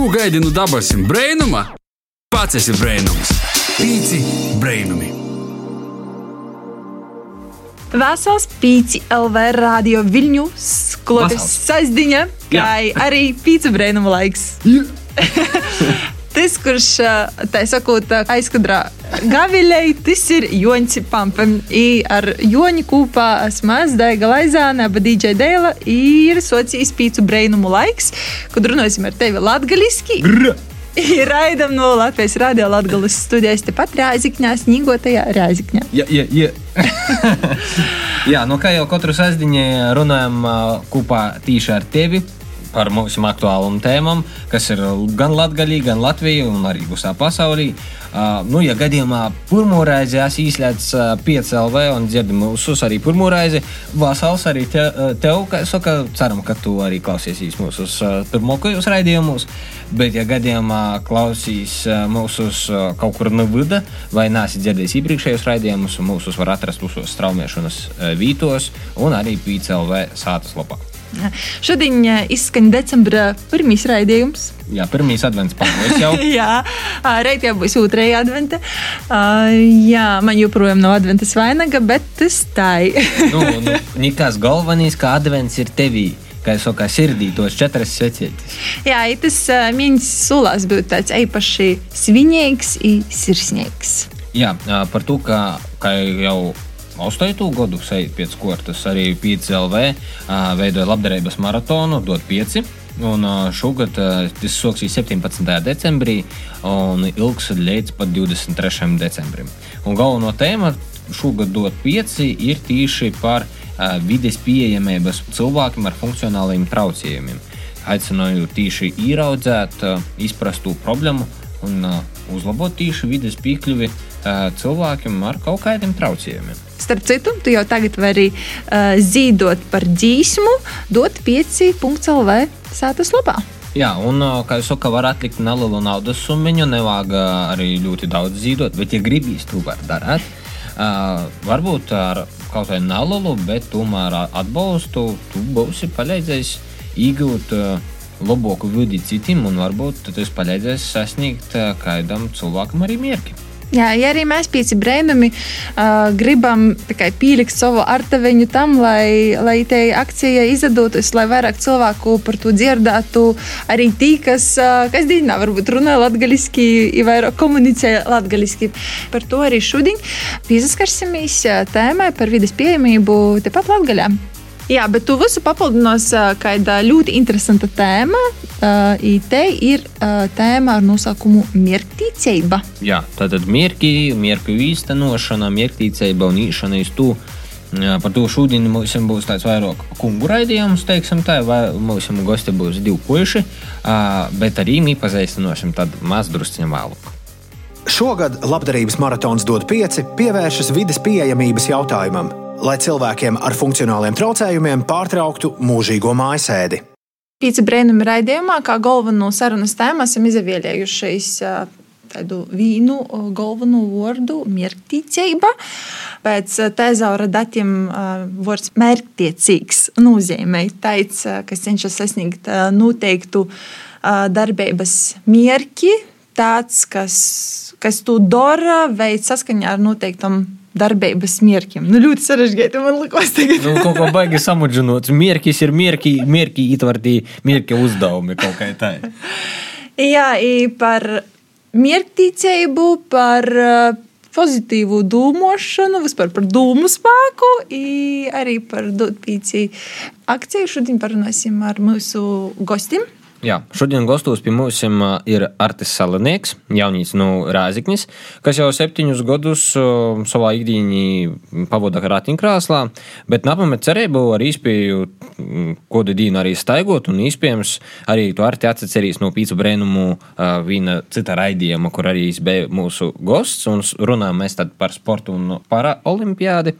Ko gaidi no dabasim brainuma? Pats esi brainums. Pīci brainumi. Vesels pīci LV radio viļņu skoloties Vesels. saizdiņa, kā arī pīci brēnuma laiks. Tas, kurš tā sakot, aizkadrā gaviļai, tas ir Joņš Pampam. I ar Joņu kopā esmu Daiga Laizāne, aba DJ Dēla, ir socijas pīcu brēnumu laiks, kad runāsim ar tevi latgaliski. Ir raidam no Latvijas radio Latgales studijas tepat Rāzikņā, sniegotajā Rāzikņā. Ja, ja, ja. Jā, nu kā jau katru sestdienu runājam kopā tīši ar tevi par mūsu aktuālām tēmām, kas ir gan Latvijā, gan Latvijā un arī visā pasaulē. Uh, nu, ja gadījumā pirmo reizi esmu izslēdzis uh, 5 LV un dzirdu mūsu arī pirmo reizi, Vasals arī te, uh, tev, kā saka, ceram, ka tu arī klausies mūsu uh, pirmākajos raidījumos. Bet, ja gadījumā klausīs uh, mūsu uh, kaut kur no vida vai nāsi dzirdējis iepriekšējos raidījumus, mūsus var atrast visos straumēšanas uh, vītos un arī PCLV sātas lapā. Šodien ā, izskan decembra pirmīs raidījums. Jā, pirmīs advents pagājis jau. jā, reit jau būs otrajā adventa. Uh, jā, man joprojām nav adventa svainaga, bet tas tā ir. nu, nu, nekas galvenais, ka advents ir tevī. Kā jau saka, sirdī tos četras secītes. jā, tas uh, mīnus sulās būtu tāds īpaši svinīgs un sirsnīgs. Jā, par to, ka, ka jau 8. gadu sēž pēc kortas, arī PCLV veidoja labdarības maratonu, dot 5. Un šogad tas sāksies 17. decembrī un ilgs līdz pat 23. decembrim. Un galvenā tēma šogad dot 5 ir tieši par vides pieejamības cilvēkiem ar funkcionāliem traucējumiem. Aicināju tieši ieraudzēt, izprast to problēmu un uzlabot tieši vides piekļuvi cilvēkiem ar kaut kādiem traucējumiem. Starp citu, tu jau tagad vari uh, zīdot par dzīsmu, dot 5.CLV sātas lapā. Jā, un, ā, kā jau saka, var atlikt nelielu naudas summu. Nevajag ā, arī ļoti daudz zīdot, bet, ja gribīs, to var darīt. Uh, varbūt ar kaut kādu nelielu, bet tomēr atbalstu tu būsi palīdzējis iegūt uh, labāku vidi citiem, un varbūt tas palīdzēs sasniegt uh, kādam cilvēkam arī mierki. Jā, ja arī mēs pieci brēnumi uh, gribam pielikt savu artaveņu tam, lai, lai te akcija izdotos, lai vairāk cilvēku par to dzirdētu, arī tī, kas, uh, kas dienā varbūt runā latgaliski, vai vairāk komunicē latgaliski. Par to arī šodien pieskarsimies uh, tēmai par vidas pieejamību tepat Latgaļā. Jā, bet tu visu papildinās ā, kāda ļoti interesanta tēma. Uh, te ir uh, tēma ar nosaukumu mierktīcība. Jā, tātad mierki, mierku īstenošana, mierktīcība un īšana iz to. Jā, par to šodien mums būs tāds vairāk kungu raidījums, teiksim tā, vai mūsu gosti būs divi puiši, ā, bet arī mēs pazīstināsim tad maz drusciņu vēlāk. Šogad labdarības maratons dod pieci pievēršas vidas pieejamības jautājumam, lai cilvēkiem ar funkcionāliem traucējumiem pārtrauktu mūžīgo mājasēdi. Pīci brēnuma raidījumā, kā galveno sarunas tēmu, esam izvēlējušies tādu vīnu galveno vārdu - mierktīcība. Pēc tezaura datiem vārds mērķtiecīgs nozīmē tāds, kas cenšas sasniegt noteiktu darbības mierķi, tāds, kas, kas to dara, veids saskaņā ar noteiktam darbe, besmirkim. Nu, liūtis ir aš gėti, man lūkos taigi. Nu, ko ko baigi samų žinot, mirkis ir mirkiai, mirkiai įtvardį, mirkiai uzdaumi kokiai tai. Jā, par mirktīcību, par eh, pozitīvu dūmošanu, vispār par dūmu spēku, arī par dūpīci akciju šodien parunāsim ar mūsu gostiem. Jā, šodien gastos pie mums ir Artis Salinieks, jaunīts no Rāziknis, kas jau septiņus gadus savā ikdienī pavada ratiņkrāslā, bet napamet cerību ar īspēju kodu dienu arī staigot, un iespējams arī to Arti atcerīs no pīcu brēnumu viena cita raidījuma, kur arī viņš bija mūsu gosts, un runājam mēs tad par sportu un paraolimpiādi.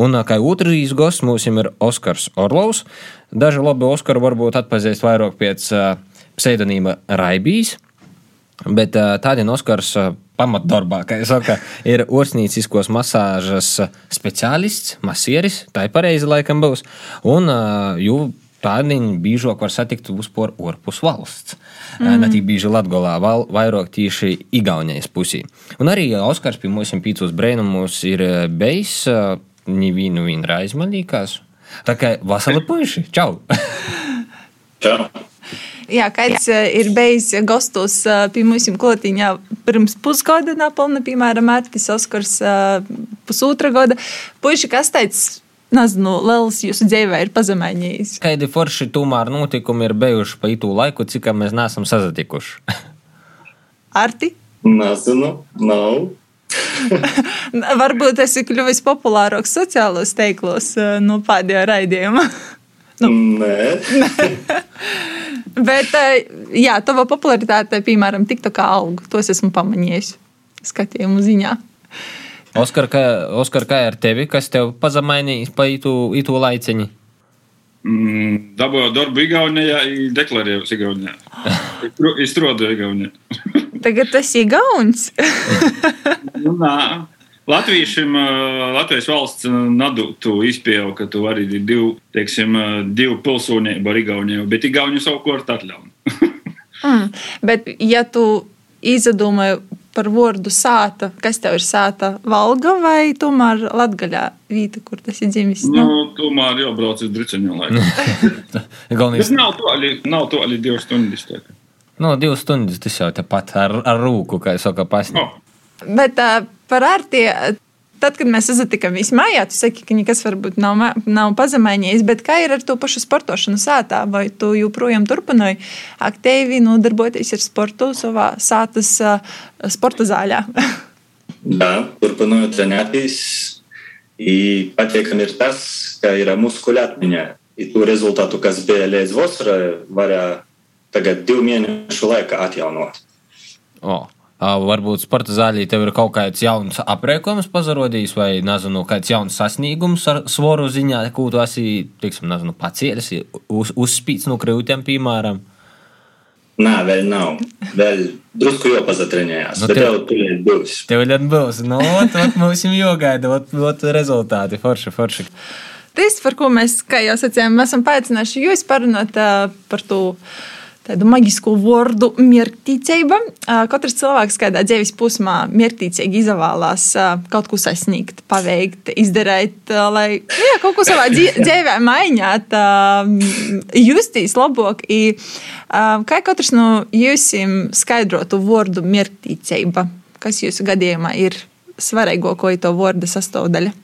Un kā otrais gosts mums ir Oskars Orlovs. Daži labi Oskaru varbūt atpazīst vairāk pēc pseidonīma Raibīs, bet tādien Oskars pamatdarbā, kā jau saka, ir orsnīciskos masāžas speciālists, masieris, tā ir pareizi laikam būs, un jū Tādien biežāk var satikt uzpār ārpus valsts. Mm. Ne tik bieži Latvijā, vairāk tieši Igaunijas pusī. Un arī Oskars pie mums pīcos brēnumus ir bijis nevienu vien reizi, Tā kā vasarā puiši, čau! čau! Jā, Jā. ir bijis gastos pie mums klotiņā pirms pusgada, napilna, piemēram, Mārtiņš Oskars pusotra gada. Puiši, kas teica? Nezinu, Lielas jūsu dzīvē ir pazemējies. Kādi forši tomēr notikumi ir bijuši pa itu laiku, cik mēs neesam sazatikuši? Arti? Nezinu, nav. Varbūt ir kļuvis populārāks sociālos teiklos no pēdējā raidījuma. nu. Nē. Bet, jā, tava popularitāte, piemēram, TikTok aug. To es esmu pamanījis skatījumu ziņā. Oskar, kā, Oskar, kā ar tevi, kas tev pazemainījis pa itu, itu laiciņu? Mm, dabūju darbu Igaunijā, deklarēju Igaunijā. Izstrādāju Igaunijā. Tagad tas ir Gauns. nu, nā. Latviešiem, Latvijas valsts nadūtu izpēju, ka tu vari divu, teiksim, divu pilsonību ar Igauniju, bet Igauniju savukārt atļauj. mm, bet, ja tu izdomāji par vārdu sāta. Kas tev ir sāta? Valga vai tomēr Latgaļā vīta, kur tas ir dzimis? Nu, nu tomēr jau brauc uz Driceņu laiku. Galvenais. nav to arī, nav to arī divas stundas. Tā. No, nu, divas stundas tas jau tepat ar, ar rūku, kā es saku, pasniegt. Oh. Bet uh, par ārtie Tad, kad mēs satikāmies mājā, tu saki, ka nekas varbūt nav, nav pazemējies, bet kā ir ar to pašu sportošanu sātā? Vai tu joprojām turpināji aktīvi nodarboties ar sportu savā sātas uh, sporta zāļā? Jā, turpināju trenēties. Patīkami ir tas, ka ir muskuļu atmiņā. I to rezultātu, kas bija līdz vasarai, varēja tagad divu mēnešu laikā atjaunot. Oh. Varbūt sporta zālē tev ir kaut kāds jauns aprēķins pazarodījis, vai nezinu, kāds jauns sasniegums ar svoru ziņā, ko tu esi teiksim, nezinu, pacielis, uz, uzspīts no krūtiem, piemēram. Nē, vēl nav. Vēl drusku jau pazatrinājās. Nu, tev tur būs. Tev jau būs. Nu, ot, mums jau jāgaida, ot, ot rezultāti. Forši, forši. Tas, par ko mēs, kā jau sacījām, esam paaicinājuši jūs parunāt uh, par to. Uh, tādu maģisku vārdu mērķtiecība. Katrs cilvēks kādā dzīves posmā mērķtiecīgi izvēlās kaut ko sasniegt, paveikt, izdarīt, lai jā, kaut ko savā dzīvē mainīt, justies labāk. Kā katrs no jums skaidrotu vārdu mērķtiecība? Kas jūsu gadījumā ir svarīgāko to vārdu sastāvdaļa?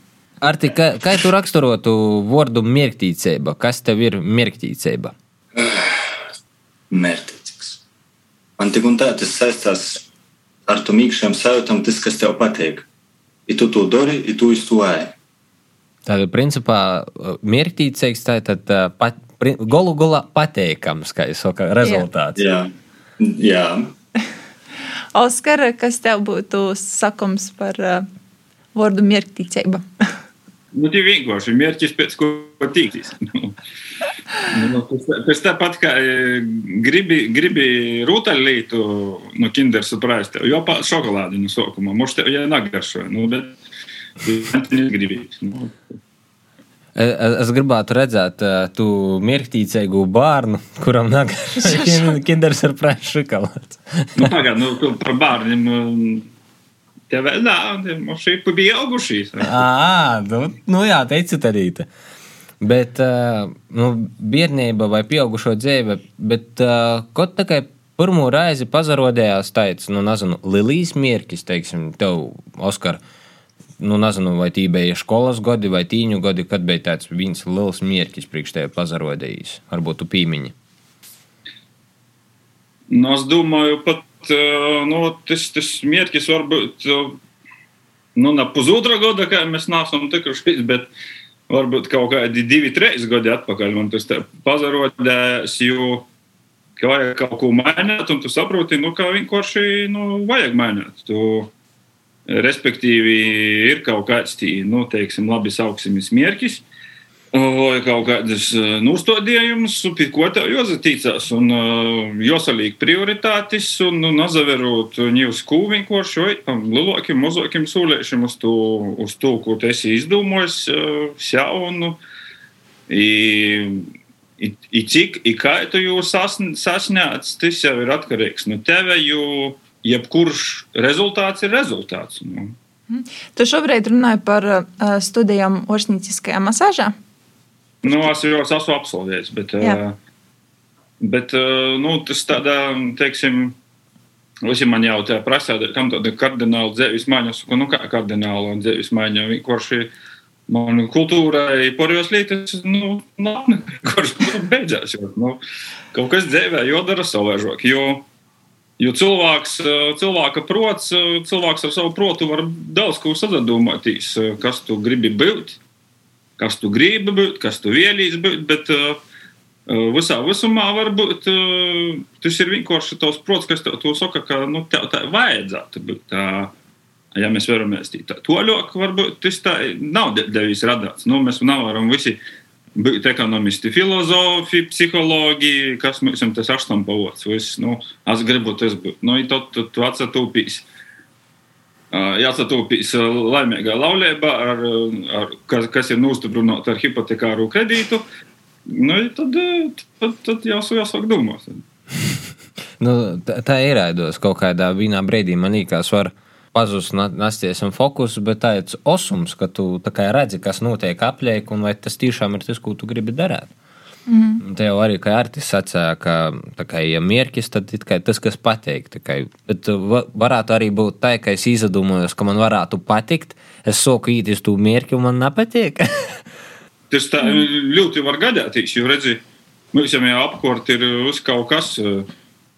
Arti, kā, kā tu raksturotu vārdu mērķtiecība? Kas tev ir mērķtiecība? Mērķiecīgs. Man tik un tā tas saistās ar to mīkšķiem sajūtām, tas, kas tev patīk. I tu to dari, i tu iztuvēji. Tātad, principā, mērķīgs, tā tad pat, golu gulā pateikams, kā es saku, rezultāts. Jā, jā. Oskar, kas tev būtu sakums par uh, vārdu mērķīcība? Nu, tie vienkārši mērķis pēc ko tīkties. Nu, tas, tas tāpat kā e, gribi, gribi rūtaļlītu no Kinder Surprise, tev jau pa šokolādi no sākuma. Mums tev jau nagaršo, nu, bet tu negribi. Nu. Es gribētu redzēt uh, tu mierktīcīgu bērnu, kuram nāk Kinder Surprise šokolāds. nu, pagad, nu, par bērniem. Tev vēl nav, mums šī bija augušīs. Ā, nu, nu jā, teicu tādīte. Bet nu, bērnība vai pieaugušo dzīve, bet kaut kā pirmo reizi pazarodējās tāds, nu, nezinu, Lilijas mierkis, teiksim, tev, Oskar, nu, nezinu, vai tī bija skolas gadi vai tīņu gadi, kad bija tāds viens liels mierkis priekš tevi pazarodējis, varbūt tu pīmiņi. Nu, es domāju, pat nu, tas, tas mierkis varbūt nu, ne pusotra gada, kā mēs neesam tikuši, bet varbūt kaut kādi divi, trīs gadi atpakaļ man tas pazarodējās, jo ka vajag kaut ko mainīt, un tu saproti, nu, ka vienkārši nu, vajag mainīt. Tu, respektīvi, ir kaut kāds tī, nu, teiksim, labi sauksim, mērķis. Vai kaut kādas nostādījumus, pie ko tev jāsatīcās, un jāsaliek prioritātes, un nazaverot ņūs kūviņu, ko šo lielākiem, mazākiem sūlēšiem uz to, uz to, ko tu esi izdomājis, jaunu. I, cik, i kā tu jūs sasniedz, tas jau ir atkarīgs no tevis, jo jebkurš rezultāts ir rezultāts. Nu. Tu šobrīd runāji par studijām oršņīciskajā masāžā? Nu, es jau esmu absolvējis, bet, Jā. bet nu, tas tādā, teiksim, Visi man jautā, prasa, kam tāda kardināla dzīves maiņa. Es saku, nu kā kardināla dzīves maiņa. Vienkārši man kultūrai porjos lietas, nu, nav nekurš beidzās. Jo, nu, kaut kas dzīvē jodara savaižāk. Jo, jo cilvēks, cilvēka prots, cilvēks ar savu protu var daudz ko sadomāties, kas tu gribi būt, kas tu gribi būt, kas tu vēlīs būt. Bet, uh, Visā visumā varbūt tas ir vienkārši tavs prots, kas tev saka, ka nu, tev tā vajadzētu būt. Tā, ja mēs vēlamies tā toļāk, varbūt tas tā nav devis radāts. Nu, mēs nevaram visi būt ekonomisti, filozofi, psihologi, kas mums tas aštampavots. Viss, nu, es gribu tas būt. Nu, tad tu, tu atsatūpīs. Jāsatūpīs laimīgā laulībā, ar, ar, kas, kas ir nostiprināta ar hipotekāru kredītu. Nu, tad, tad, tad jau jāsāk domāt. nu, tā, tā ir raidos kaut kādā brīdī. Man liekas, var pazust nasties un fokus, bet tāds osums, ka tu redzi, kas notiek apliek, un vai tas tiešām ir tas, ko tu gribi darīt. Mm. Te jau arī, kā Artis sacīja, ka, kā, ja mērķis, tad tas, kas patīk. Kā, bet varētu arī būt tā, ka es izdomājos, ka man varētu patikt, es soku īsti uz to mērķi, un man nepatīk. Tas tā ļoti var gadīties, jo redzi, mums jau apkārt ir uz kaut kas.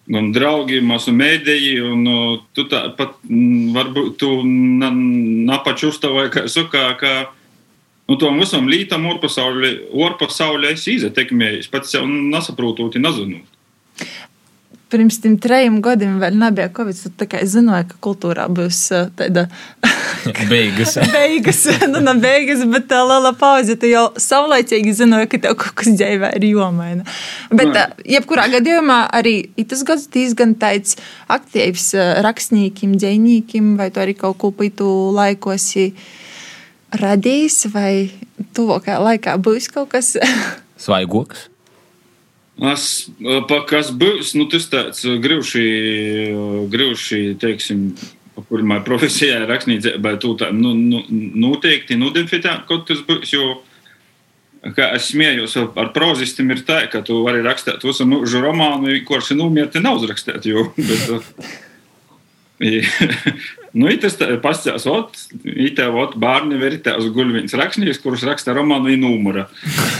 Gan draugi, mūsu mēdīji, un tu tā pat varbūt tu napačustavoji, ka saka, ka nu, tom visam lītam orpasaulē, es izatekmēju, pats jau nesaprotot, nezinot pirms tam trim gadiem vēl nebija Covid. Tad es zināju, ka kultūrā būs uh, tāda beigas. beigas, nu, ne beigas, bet tā liela pauze. Tu jau saulaicīgi zināji, ka tev kaut kas dzīvē ir jomaina. Bet, uh, jebkurā gadījumā, arī tas gads diezgan tāds aktīvs uh, rakstniekiem, dzēniekiem, vai tu arī kaut ko pītu laikosi radījis, vai tuvākajā laikā būs kaut kas svaigoks. Es, kas būs, nu, tas tāds grūši, grūši teiksim, pirmā profesijā rakstniecībai, tu tā, nu, nu, noteikti nudefitēt, kaut tas būs, jo, kā es smējos ar prozistiem, ir tā, ka tu vari rakstīt visu mūžu romānu, kurš ir numirti nav uzrakstīt, jo, bet, nu, tas pastāstās, ot, itē, ot, bārni veritē uz guļviņas rakstnieks, kurš raksta romānu i numura.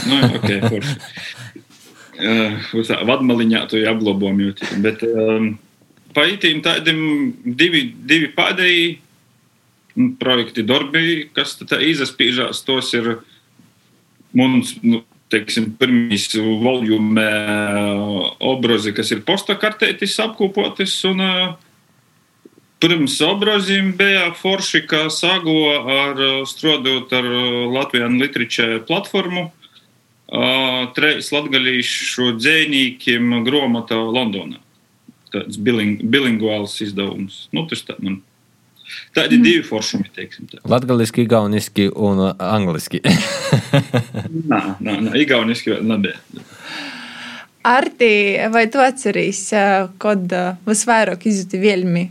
Nu, ok, forši vadmaliņā to apglabājam. Bet um, paītīm tādiem divi, divi pēdējie nu, projekti darbi, kas tā izaspīžās, tos ir mums, nu, teiksim, pirmīs voljume obrazi, kas ir postakartētis apkopotis, un uh, pirms obraziem bija forši, kā sago ar strādājot ar Latvijas Literature platformu, treis latgalīšu dzēnīkiem gromata Londonā. Tāds biling, bilinguāls izdevums. Nu, tas tā man. Tādi mm. divi foršumi, teiksim. Tā. Latgaliski, igauniski un angliski. nā, nā, nā, igauniski vēl nebija. Arti, vai tu atceries, kad visvairāk izjūti vēlmi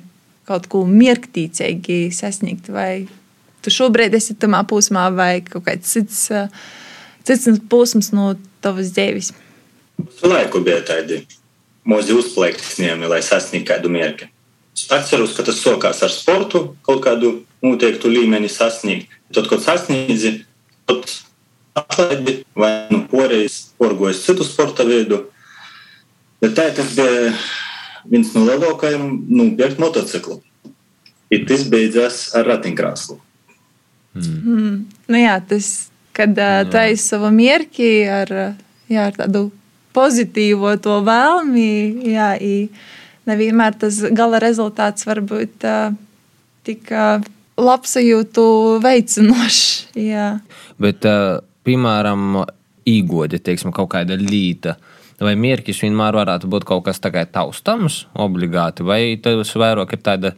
kaut ko mierktīcīgi sasniegt, vai tu šobrīd esi tamā posmā, vai kaut kāds cits uh, cits posms no tavas dzīves? Laiku bija tādi mūzi uzplaiksnījumi, lai sasniegtu kādu mērķi. Es atceros, ka tas sākās ar sportu, kaut kādu noteiktu līmeni sasniegt. Tad, kad sasniedzi, tad atlaidi vai nu poreiz porgojas citu sporta veidu. Bet tā tas bija viens no lielākajiem nopirkt motociklu. Ir tas beidzās ar ratiņkrāslu. Mm. Mm. Nu jā, tas kad tu esi savu mierki ar, jā, ar tādu pozitīvo to vēlmi. Jā, nevienmēr tas gala rezultāts var būt tik labsajūtu veicinošs. Jā. Bet, piemēram, īgoģi, teiksim, kaut kāda līta. Vai mērķis vienmēr varētu būt kaut kas tāds taustāms, obligāti, vai tas vairāk ir tāda,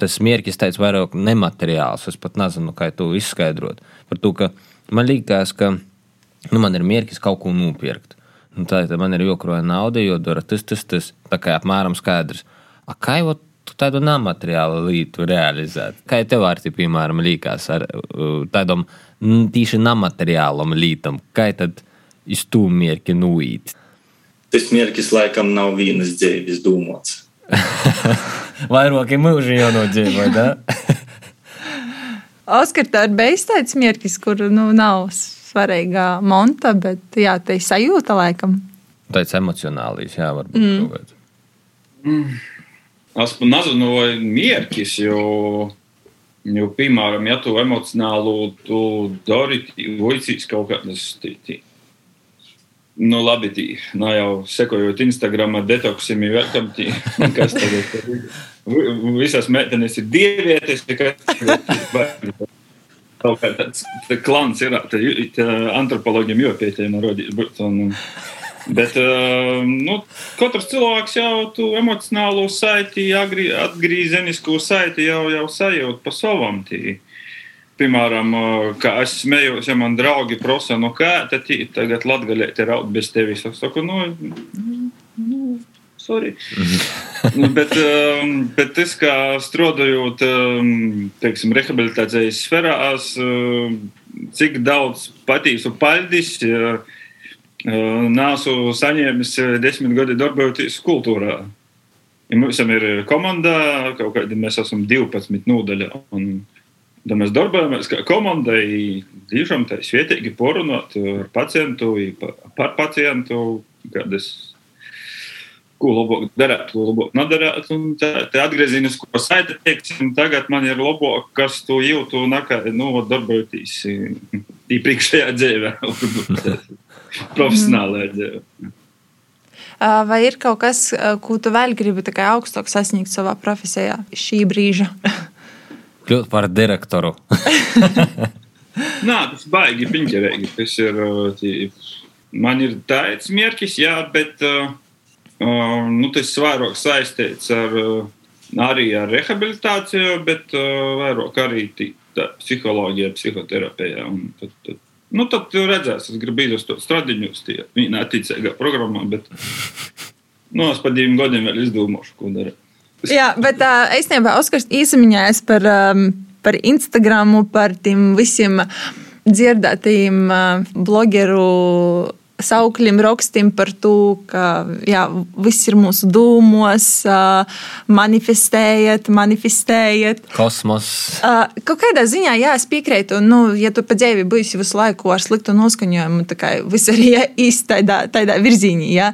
tas mērķis tāds vairāk nemateriāls. Es pat nezinu, kā to izskaidrot. Par to, ka Man liekas, ka nu, man ir mērķis kaut ko nopirkt. Nu, tā tad man ir jokroja nauda, jo dara tas, tas, tas. Tā kā apmēram skaidrs. A, kā jau tādu namateriālu lietu realizēt? Kā tev ar tiem, piemēram, līkās ar uh, tādam tīši namateriālam lietam? Kā tad iztūmierki nuīt? Tas mērķis laikam nav vienas dzīves domāts. Vairāki mūži jau nodzīvoja, da? Oskar, tā ir beigts mērķis, kur nu, nav svarīga monta, bet jā, tā ir sajūta laikam. Tāds emocionāls, jā, varbūt. Mm. Mm. Es pat nezinu, vai mērķis, jo, jo, piemēram, ja tu emocionāli tu dari, voicīs kaut kādas tītī. Nu, labi, tī, nu, jau sekojot Instagram, detoksim, vēl tī, kas tagad ir. Visas meitenes ir dievietes, kas kaut kā tāds tā klans ir. Antropologiem jau pieķēma rodīt. Un, Bet nu, katrs cilvēks jau to emocionālo saiti, atgriezenisko saiti jau, jau sajūt pa savam. Tī. Piemēram, kā es smējos, ja man draugi prasa, no kā tad tagad latgaļēt ir raud bez tevis. Es saku, nu, nu sorry. nu, bet, bet es kā strādājot teiksim, rehabilitācijas sferās, um, cik daudz patīsu paļdis, uh, nāsu saņēmis desmit gadi darbojoties kultūrā. Ja mums ir komanda, kaut kādi mēs esam 12 nodaļā. Un, Da mēs darbojamies kā komandai, tiešām tā svietīgi porunāt ar pacientu, par pacientu, kādas ko labāk darīt, ko labāk nedarīt. Tā, tā atgriezīsies, ko saita teiksim, tagad man ir labāk, kas to jūtu, nekā, nu, darbojoties iepriekšējā dzīvē, profesionālajā dzīvē. Vai ir kaut kas, ko tu vēl gribi augstāk sasniegt savā profesijā šī brīža? Kļūt par direktoru. Nē, tas baigi piņķerīgi. Tas ir, tī, man ir tāds mērķis, jā, bet uh, nu, tas vairāk saistīts ar, arī ar rehabilitāciju, bet uh, vairāk arī tā, psiholoģijā, psihoterapijā. Un tad, tad, nu, tad jūs redzēsiet, es gribu to stradiņus, tie viņa attīcīgā programmā, bet nu, es pa diviem gadiem vēl izdomāšu, ko darīt. Jā, bet uh, īstenībā Oskars īsamiņājas par, um, par Instagramu, par tiem visiem dzirdētajiem uh, blogeru saukļiem, rakstiem par to, ka jā, viss ir mūsu dūmos, manifestējiet, manifestējiet. Kosmos. Kaut kādā ziņā, jā, es piekrītu, nu, ja tu pa dzīvi būsi visu laiku ar sliktu noskaņojumu, tad viss arī īsti tādā, tādā virzienī. Jā.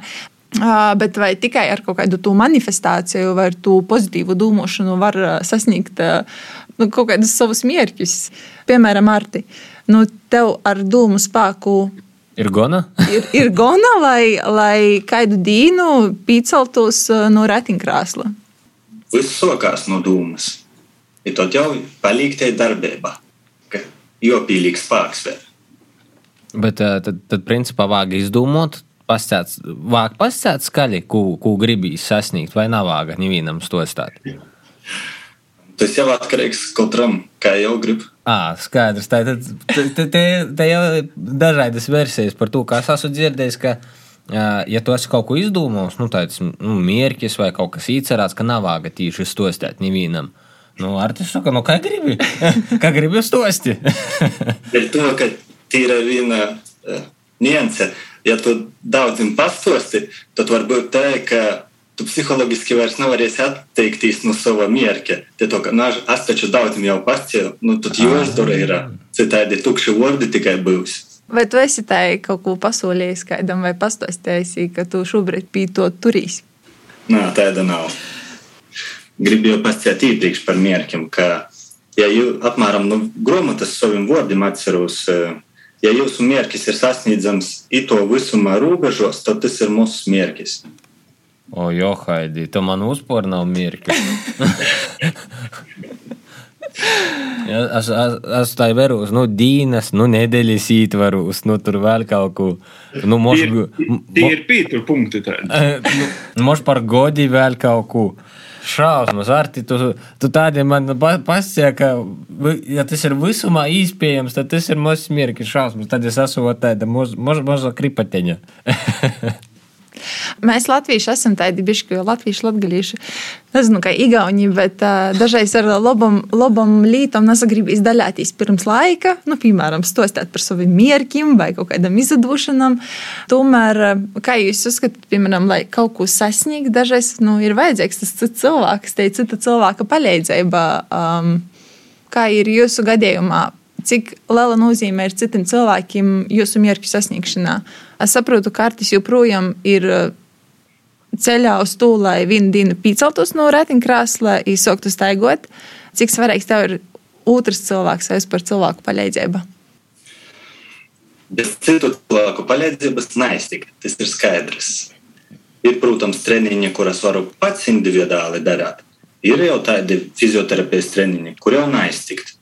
Bet vai tikai ar kaut kādu to manifestāciju vai ar to pozitīvu domāšanu var sasniegt nu, kaut kādus savus mērķus? Piemēram, Arti, nu, tev ar domu spēku Ir gana? ir, ir gana, lai, lai kādu dīnu pīceltos uh, no ratiņkrēsla. Viss sokās no dūmas. Ir tad jau palīgtie darbībā, ka jau pīlīgs spēks vēl. Bet uh, tad, tad principā vāga izdomot, pastāst, vāk pastāst skaļi, ko, ko gribi sasniegt, vai nav vāga nevienam stostāt. Tas jau atkarīgs katram, kā jau grib. À, skaidrs. Tā, tad, te, jau ir dažādas versijas par to, kā es esmu dzirdējis. Ka, ja tu esi kaut ko izdomājis, nu, tāds nu, mērķis vai kaut kas īcerēts, ka nav vāga tīši stostēt nevienam. Nu, ar tas saka, nu, kā gribi? kā gribi stosti? Ir to, ka tīra viena nianse. Ja tu daudziem pastosti, tad varbūt tā, ka tu psiholoģiski vairs nevarēsi atteikties no sava mērķa. Te to, ka, nu, es taču daudziem jau pastāstīju, nu, tad jūs tur ir citādi tukši vārdi tikai būs. Vai tu esi tā kaut ko pasolījis kādam vai pastāstījis, ka tu šobrīd pie to turīs? Nē, tāda nav. Gribu jau pastāstīt iepriekš par mērķiem, ka, ja jūs apmēram no nu, grāmatas saviem vārdiem atceros, ja jūsu mērķis ir sasniedzams ito visumā robežos, tad tas ir mūsu mērķis. O, jo, Haidī, tu man uzpūri nav mirkli. ja, es, es, es tā veros, nu, dīnas, nu, nedēļas ītvaros, nu, tur vēl kaut ko. Nu, moš, tie ir, tie ir pītur punkti tādi. nu, moš par godi vēl kaut ko. Šausmas, Arti, tu, tu tādiem man pasaka, ka, ja tas ir visumā īspējams, tad tas ir mazs mierki šausmas. Tad es esmu tāda maza moz, moz, kripateņa. Mēs latvieši esam tādi bišķi, jo latvieši latgalīši, nezinu, kā igauni, bet uh, dažreiz ar labam, labam lītam nesagribīs daļāties pirms laika, nu, piemēram, stostāt par saviem mierkiem vai kaut kādam izdošanam. Tomēr, kā jūs uzskatāt, piemēram, lai kaut ko sasniegt, dažreiz nu, ir vajadzīgs tas cits cilvēks, te cita cilvēka palīdzība. Um, kā ir jūsu gadījumā? Cik liela nozīme ir citiem cilvēkiem jūsu mērķu sasniegšanā? Es saprotu, ka Artis joprojām ir ceļā uz to, lai vienu dienu pieceltos no ratiņkrēsla, izsāktu staigot. Cik svarīgs tev ir otrs cilvēks vai par cilvēku palīdzību? Bez citu cilvēku palīdzības neiztikt. Tas ir skaidrs. Ir, protams, treniņi, kuras varu pats individuāli darīt. Ir jau tādi fizioterapijas treniņi, kur jau neiztikt.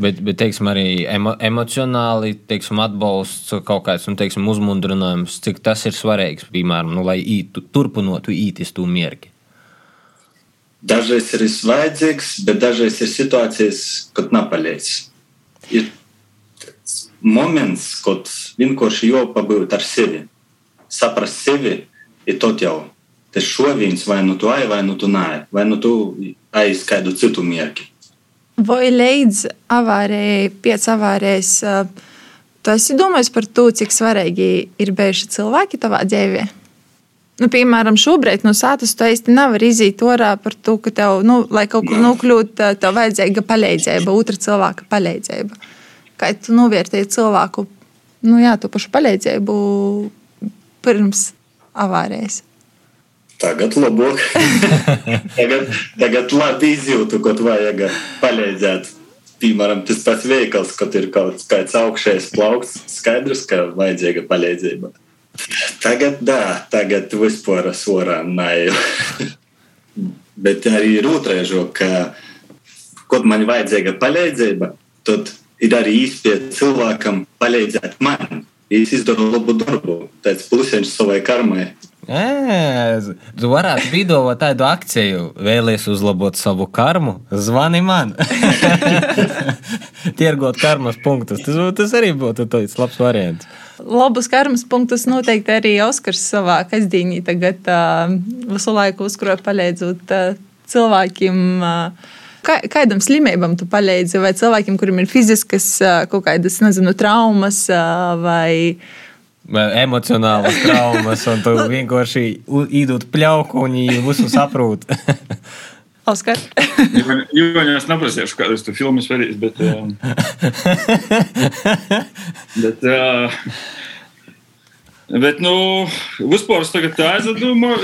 Bet, bet teiksim, arī emo, emocionāli teiksim, atbalsts, kaut kāds nu, teiksim, uzmundrinājums, cik tas ir svarīgs, piemēram, nu, lai ītu, turpinātu ītis to mierki. Dažreiz ir vajadzīgs, bet dažreiz ir situācijas, kad nepalīdz. Ir moments, kad vienkārši jāpabūt ar sevi, saprast sevi, ir tot jau. Tas šoviens vai nu tu ai, vai nu tu nē, vai nu tu aiz kādu citu mierki. Vai līdz avārijai, pēc avārijas, tu esi domājis par to, cik svarīgi ir bijuši cilvēki tavā dzīvē? Nu, piemēram, šobrīd no sātas tu īsti nevari iziet orā par to, ka tev, nu, lai kaut kur nokļūtu, tev vajadzīga palīdzība, otra cilvēka palīdzība. Kā tu novērtēji cilvēku, nu jā, to pašu palīdzību pirms avārijas? Tagad labāk. tagad, tagad labi izjūtu, ko vajag palīdzēt. Piemēram, tas pats veikals, kad ir kaut kāds augšējs plaukts, skaidrs, ka vajadzīga palīdzība. Tagad, jā, tagad vispār sorā nāju. Bet arī ir otrādi, ka, kad man vajadzīga palīdzība, tad ir arī īstenībā cilvēkam palīdzēt man. Es izdaru labu darbu, tāds plusiņš savai karmai. Ē, tu varētu vidot tādu akciju, vēlēties uzlabot savu karmu, zvani man. Tirgot karmas punktus. Tas, tas arī būtu tāds labs variants. Labus karmas punktus noteikti arī Oskars savā kasdienī tagad uh, visu laiku uzkroja palīdzot uh, cilvēkiem. Uh, Kādam slimībam tu palīdzi, vai cilvēkiem, kuriem ir fiziskas kaut kādas, nezinu, traumas vai emocionālas traumas, un tu vienkārši īdot pļauku un viņi visu saprot. Oskar. Jūņā es neprasīšu, kādas tu filmas vedīs, bet. Um, bet, uh, bet, nu, vispār es tagad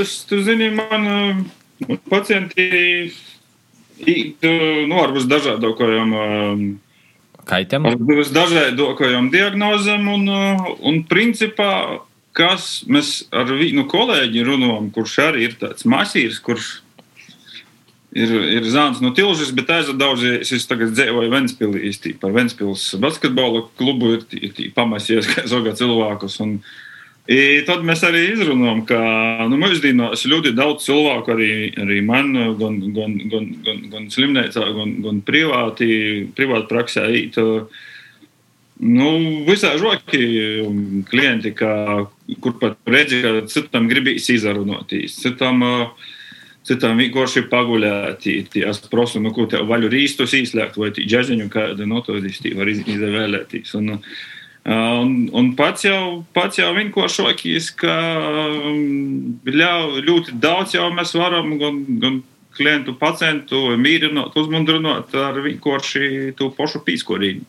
es, tu zini, man uh, pacienti uh, nu, ar visdažādākajām. Um, Kaitam? Ar visdažādākajām diagnozēm un, uh, un principā, kas mēs ar vienu kolēģi runājam, kurš arī ir tāds masīvs, kurš ir, ir zāns no Tilžas, bet aizadaudzies. Es tagad dzīvoju Ventspilī, par Ventspils basketbola klubu ir, ir pamasies, kā zoga cilvēkus. Un, I tad mēs arī izrunājam, ka nu, mūsdienās ļoti daudz cilvēku, arī, arī man, gan, gan, gan, gan, gan slimnīcā, gan, gan privāti, privāti praksē, īt, nu, visā žoki klienti, ka, kur pat redzi, ka citam gribīs izrunāties, citam, citam vienkārši paguļēt. Es prasu, nu, ko tev vaļu rīstus īslēgt, vai džeziņu kādu, nu, to var izvēlēties. Un, Un, un pats jau, pats jau vienkāršākais, ka um, ļau, ļoti daudz jau mēs varam gan, gan klientu, pacientu mīrināt, uzmundrināt ar vienkārši to pašu pīskorību.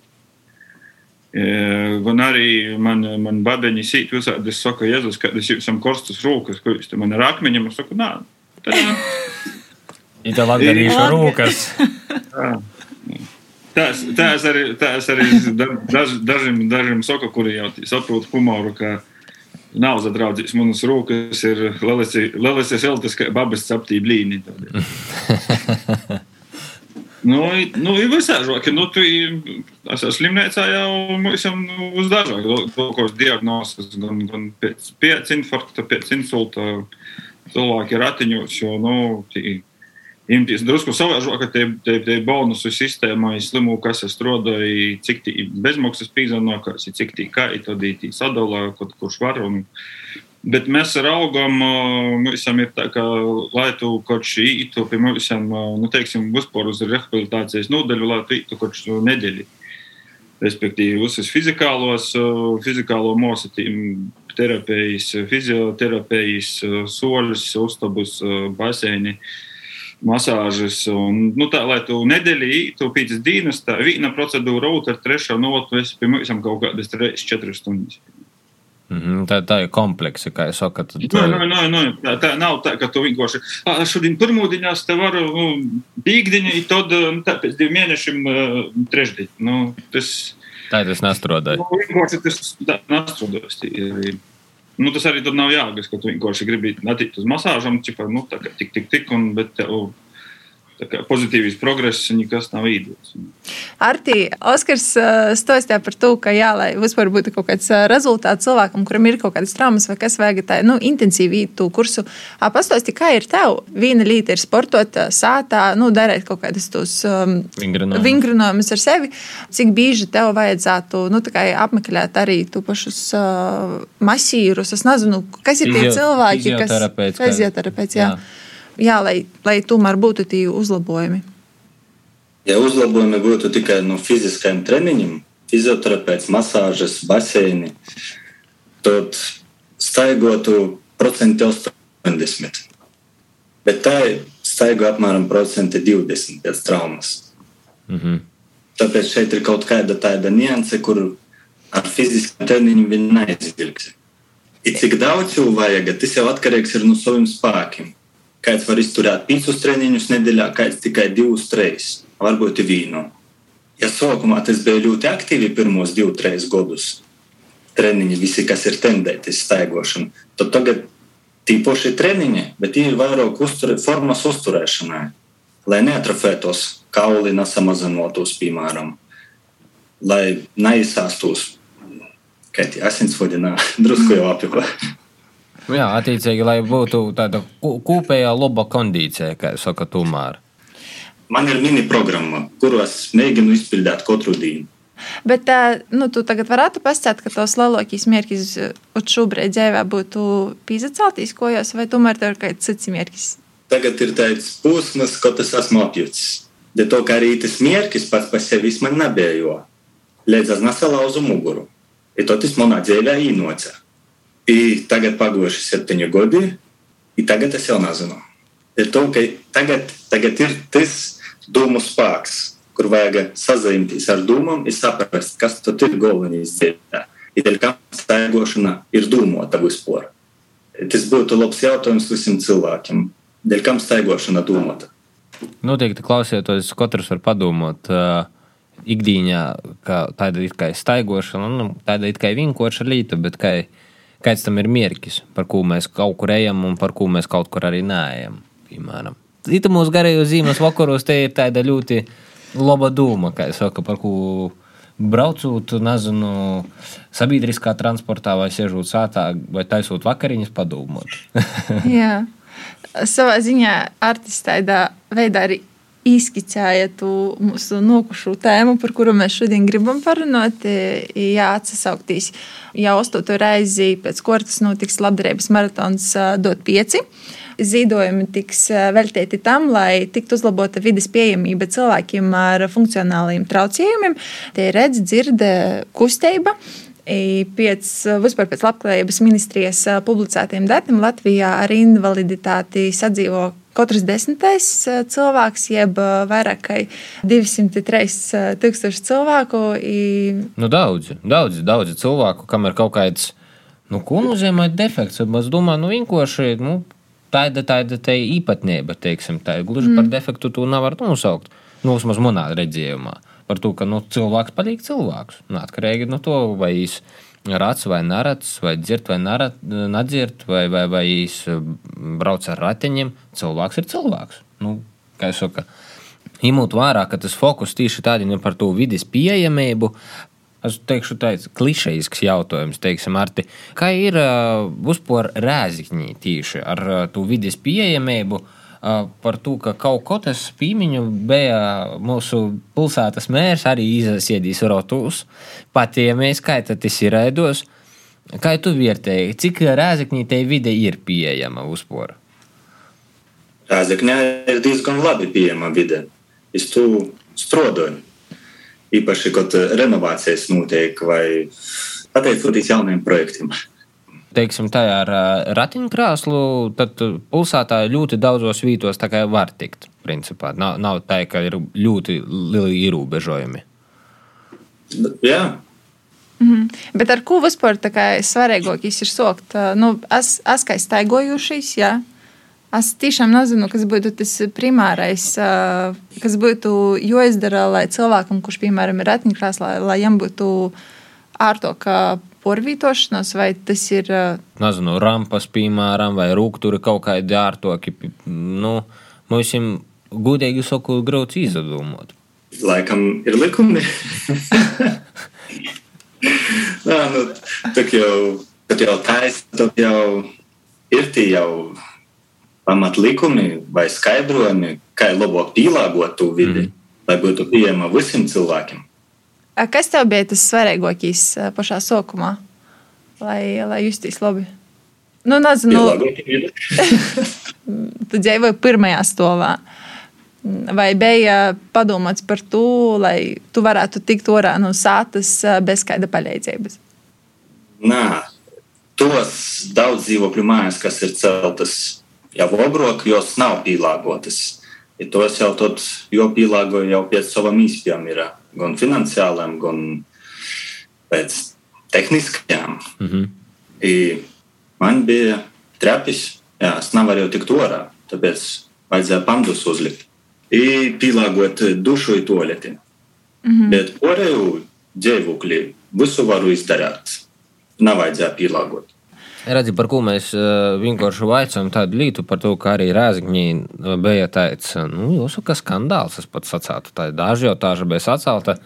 Gan arī man, man babeņi sīt visādi, es saku, Jēzus, kad es jums korstas rūkas, ko jūs te man ar akmeņiem, es saku, nā. Tad, Ir tā labi, ir rūkas. Tas, tas arī, tas arī daž, dažiem, dažiem saka, kuri jau saprot humoru, ka nav zadraudzījis manas rūkas, ir Lelisi Eltas, kā babas saptī blīni. Nu, nu, ir visāžāk, nu, tu esi slimnīcā jau visam nu, uz dažāk, kaut diagnozes, gan, gan pēc, pēc infarkta, pēc insulta cilvēki ratiņos, jo, nu, tī, Imties drusku savāžāk, ka tie, tie, tie bonusu sistēmai slimu, kas es strādāju, cik tī bezmaksas pīzanokās, cik tī kaitodī tī sadalā, kaut kurš var. Un, Bet mēs raugam, mums ir tā, ka, lai tu kaut šī ītu, pie mums, nu, teiksim, vispār uz rehabilitācijas nodaļu, lai tu ītu kaut šo nedēļu. Respektīvi, visas fizikālos, fizikālo mosatīm, terapijas, fizioterapijas, soļus, uztabus, baseini. Uh, masāžas. Un, nu, tā, lai tu nedēļā ītu pēc dienas, tā viena procedūra, otra, trešā, no otras, pie mums kaut kādas 3-4 stundas. Mm -hmm, tā, tā ir kompleksa, kā jūs sakat. Tad... Nē, nē, nē, nē, tā, tā nav tā, ka tu vienkārši šodien pirmdienās te varu nu, pīkdiņa, un tad nu, tā, pēc diviem mēnešiem trešdien. Nu, tas, tā tas nestrādāja. Nu, vienkārši tas nestrādāja. Nu, tas arī tur nav jāgas, ka tu vienkārši gribi attikt uz masāžam, čipa, nu, tā kā tik, tik, tik, un, bet tev pozitīvs progress, nekas nav īdots. Arti, Oskars stāstīja par to, ka jā, lai vispār būtu kaut kāds rezultāts cilvēkam, kuram ir kaut kādas traumas vai kas vajag tā, nu, intensīvi īt to kursu. Pastāsti, kā ir tev? Viena lieta ir sportot sātā, nu, darīt kaut kādus tos um, vingrinājumus ar sevi. Cik bieži tev vajadzētu, nu, tā kā apmeklēt arī tu pašus uh, masīrus, es nezinu, kas ir tie cilvēki, kas... Fizioterapeits, jā. jā jā, lai, lai tomēr būtu tie uzlabojumi? Ja uzlabojumi būtu tikai no fiziskajiem treniņiem, fizioterapeits, masāžas, baseini, tad staigotu procenti 80. Bet tā ir staigo apmēram procenti 20 pēc traumas. Mm -hmm. Tāpēc šeit ir kaut kāda tāda nianse, kur ar fiziskiem treniņiem viņi neizvilks. Ir cik daudz vajag, tas jau atkarīgs ir no saviem spēkiem. Kāds var izturēt piecus treniņus nedēļā, kāds tikai divus, trīs, varbūt vīnu. Ja sākumā tas bija ļoti aktīvi pirmos divus, trīs gadus, treniņi, visi, kas ir tendēti staigošana, tad tagad tīpaši treniņi, bet tie ir vairāk uzturē, formas uzturēšanai, lai neatrofētos kauli, nesamazinotos, piemēram, lai neizsāstos, kā tie asinsvadi, drusku jau apjūko. Nu jā, attiecīgi, lai būtu tāda kopējā laba kondīcija, kā jūs sakat, tomēr. Man ir mini programma, kuros mēģinu izpildīt katru dienu. Bet nu, tu tagad varētu pastāstīt, ka tos lielākais mērķis šobrīd dzīvē būtu pīzaceltīs kojos, vai tomēr tev ir kāds cits mērķis? Tagad ir tāds posms, ko tas esmu apjūts. Bet to, ka arī tas mērķis pats par sevi man nebija, jo līdz es nesalauzu muguru. I to tas manā dzīvē īnoca. I tagad pagojuši septiņi gadi, i tagad es jau nezinu. Ir to, ka tagad, tagad ir tas domu spēks, kur vajag sazinties ar domām, ir saprast, kas tad ir galvenais dzīvē. Ir kā staigošana ir domāta vispār. Tas būtu labs jautājums visiem cilvēkiem. Dēļ kam staigošana domāta? Noteikti klausieties, katrs var padomāt. Uh, ikdienā, tāda ir kā staigošana, nu, tāda ir kā vinkoša līta, bet kā kāds tam ir mērķis, par ko mēs kaut kur ejam un par ko mēs kaut kur arī neejam. Piemēram, mūsu garajos zīmes vakaros te ir tāda ļoti laba doma, kā es saku, par ko braucot, nezinu, sabiedriskā transportā vai sēžot sātā vai taisot vakariņas padomāt. Jā, savā ziņā artists tādā veidā arī izskicēja to mūsu nokušu tēmu, par kuru mēs šodien gribam parunāt. Jā, atsauktīs jau astoto reizi pēc kortas notiks labdarības maratons dot pieci. Zīdojumi tiks veltīti tam, lai tiktu uzlabota vidas pieejamība cilvēkiem ar funkcionāliem traucējumiem. Tie ir redz, dzird, kustība. Pēc, vispār pēc labklājības ministrijas publicētiem datiem Latvijā ar invaliditāti sadzīvo katrs desmitais eh, cilvēks, jeb eh, vairāk kā 203 eh, tūkstoši cilvēku. I... Nu, daudzi, daudzi, daudzi cilvēku, kam ir kaut kāds, nu, ko nozīmē defekts. Es domāju, nu, vienkārši. Nu, Tāda tāda tā īpatnība, teiksim, tā ir gluži mm. par defektu, to nevar nosaukt. Nu, vismaz manā redzējumā. Par to, ka nu, cilvēks paliek cilvēks. Nu, atkarīgi no to, vai viņš ir rats vai nerats, vai dzird vai nedzird, vai, vai, vai eh, brauc ar ratiņiem. Cilvēks ir cilvēks. Nu, kā jau saka, ņemot vērā, ka tas fokus tieši tādi ir par to vidas pieejamību. Es teikšu, tāds klišejisks jautājums, teiksim, Arti, kā ir uh, vispār rēzikņi tieši ar uh, to vidas pieejamību. Par to, ka kaut ko tas pīmiņu bija mūsu pilsētas mērs arī izsēdījis rotus. Pat ja mēs kā tas ir rēdos, kā tu vērtēji, cik rēzaknī te vide ir pieejama uzpora? Rēzaknē ir diezgan labi pieejama vide. Es tu strodoju. Īpaši, kad renovācijas notiek vai pateicoties jauniem projektiem teiksim, tā ar ratiņkrāslu, tad pilsētā ļoti daudzos vītos var tikt. Principā. Nav, nav tā, ka ir ļoti lieli ierobežojumi. Jā. Mm -hmm. Bet ar ko vispār svarīgākais ir sokt? Nu, es, es kā staigojušies, jā. Es tiešām nezinu, kas būtu tas primārais, kas būtu jāizdara, lai cilvēkam, kurš, piemēram, ir ratiņkrāslā, lai, lai viņam būtu ārtāk porvītošanos, vai tas ir. Nezinu, rampas, piemēram, vai rūkstoši kaut kādi ārtoki. Nu, mums ir gudīgi sakot, grūti izdomāt. Laikam ir likumi. Nā, nu, tad jau, tad jau taisa, tad jau ir tie jau pamatlikumi vai skaidrojumi, kā labāk pielāgot to vidi, mm. lai būtu pieejama visiem cilvēkiem. Kas tev bija tas svarīgākais pašā sākumā, lai, lai justies labi? Nu, nezinu, tu dzīvoji pirmajā stāvā. Vai bija padomāts par to, lai tu varētu tikt orā no sātas bez kāda palīdzības? Nē, tos daudz dzīvokļu mājas, kas ir celtas jau obrok, jos nav pielāgotas. Ja tos jau tad, jo pielāgoja jau pēc savam īspējām ir gan finansiālām, gan pēc tehniskajām. Mm -hmm. I man bija trepis, jā, es nevarēju tikt orā, tāpēc vajadzēja pandus uzlikt. I pielāgot dušu i toaleti. Mm -hmm. Bet orēju dzīvokļi visu varu izdarīt. Nav vajadzēja pielāgot. Redzi, par ko mēs vienkārši vaicājam tādu lietu, par to, ka arī Rēzakņī bija tāds, nu, jūsu kā skandāls, es pats sacātu, tā dažjotāža bija sacelta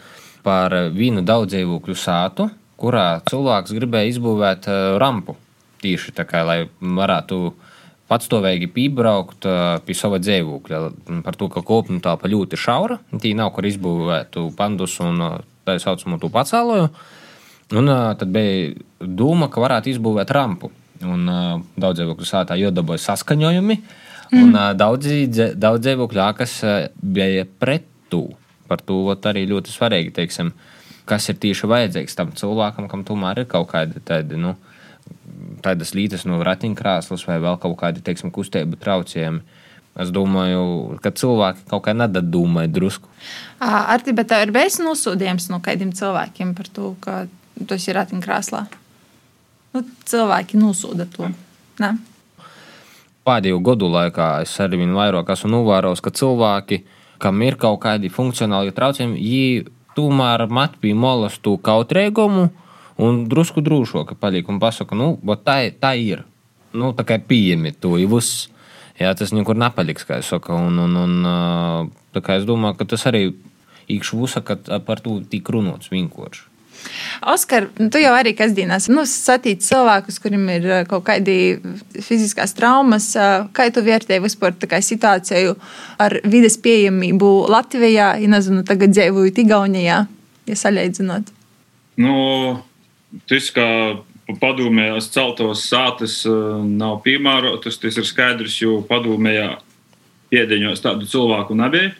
par vienu daudzdzīvokļu sātu, kurā cilvēks gribēja izbūvēt rampu tīši tā kā, lai varētu patstāvīgi piebraukt pie sava dzīvokļa. Par to, ka kopuma telpa ļoti šaura, tī nav kur izbūvēt pandus un tā saucamo to pacēloju. Un tad bija doma, ka varētu izbūvēt rampu. Un daudz dzīvokļu sātā iedabūja saskaņojumi, mm. un uh, daudz, daudz dzīvokļu ākas uh, bija pret to. Par to arī ļoti svarīgi, teiksim, kas ir tieši vajadzīgs tam cilvēkam, kam tomēr ir kaut kāda tāda, nu, tādas lītas no ratiņkrāslas vai vēl kaut kādi, teiksim, kustību traucējumi. Es domāju, ka cilvēki kaut kā nedomāja drusku. Ar te, bet tā ir bijis nosūdījums no kādiem cilvēkiem par to, ka tas ir ratiņkrāslā. Nu, cilvēki nosūda to. Ne? Pēdējo gadu laikā es arī vairāk esmu novērojis, ka cilvēki, kam ir kaut kādi funkcionāli traucējumi, viņi tomēr mat pie molas to kautrēgumu un drusku drūšoka paliek un pasaka, nu, tā, tā ir. Nu, tā kā pieņemi to jau viss. Jā, tas nekur nepaliks, kā es saku. Un, un, un, es domāju, ka tas arī īkšķi uzsaka, ka par to tik runāts vienkārši. Oskar, tu jau arī kasdienās nu, satīti cilvēkus, kuriem ir eh, kaut kādi fiziskās traumas. Eh, kā tu vērtēji vispār situāciju ar vides pieejamību Latvijā, ja nezinu, tagad dzīvoju Igaunijā, ja saļaidzinot? Nu, tas, kā padomējās celtos sātas eh, nav piemērotas, tas ir skaidrs, jo padomējā piedeņos tādu cilvēku nebija.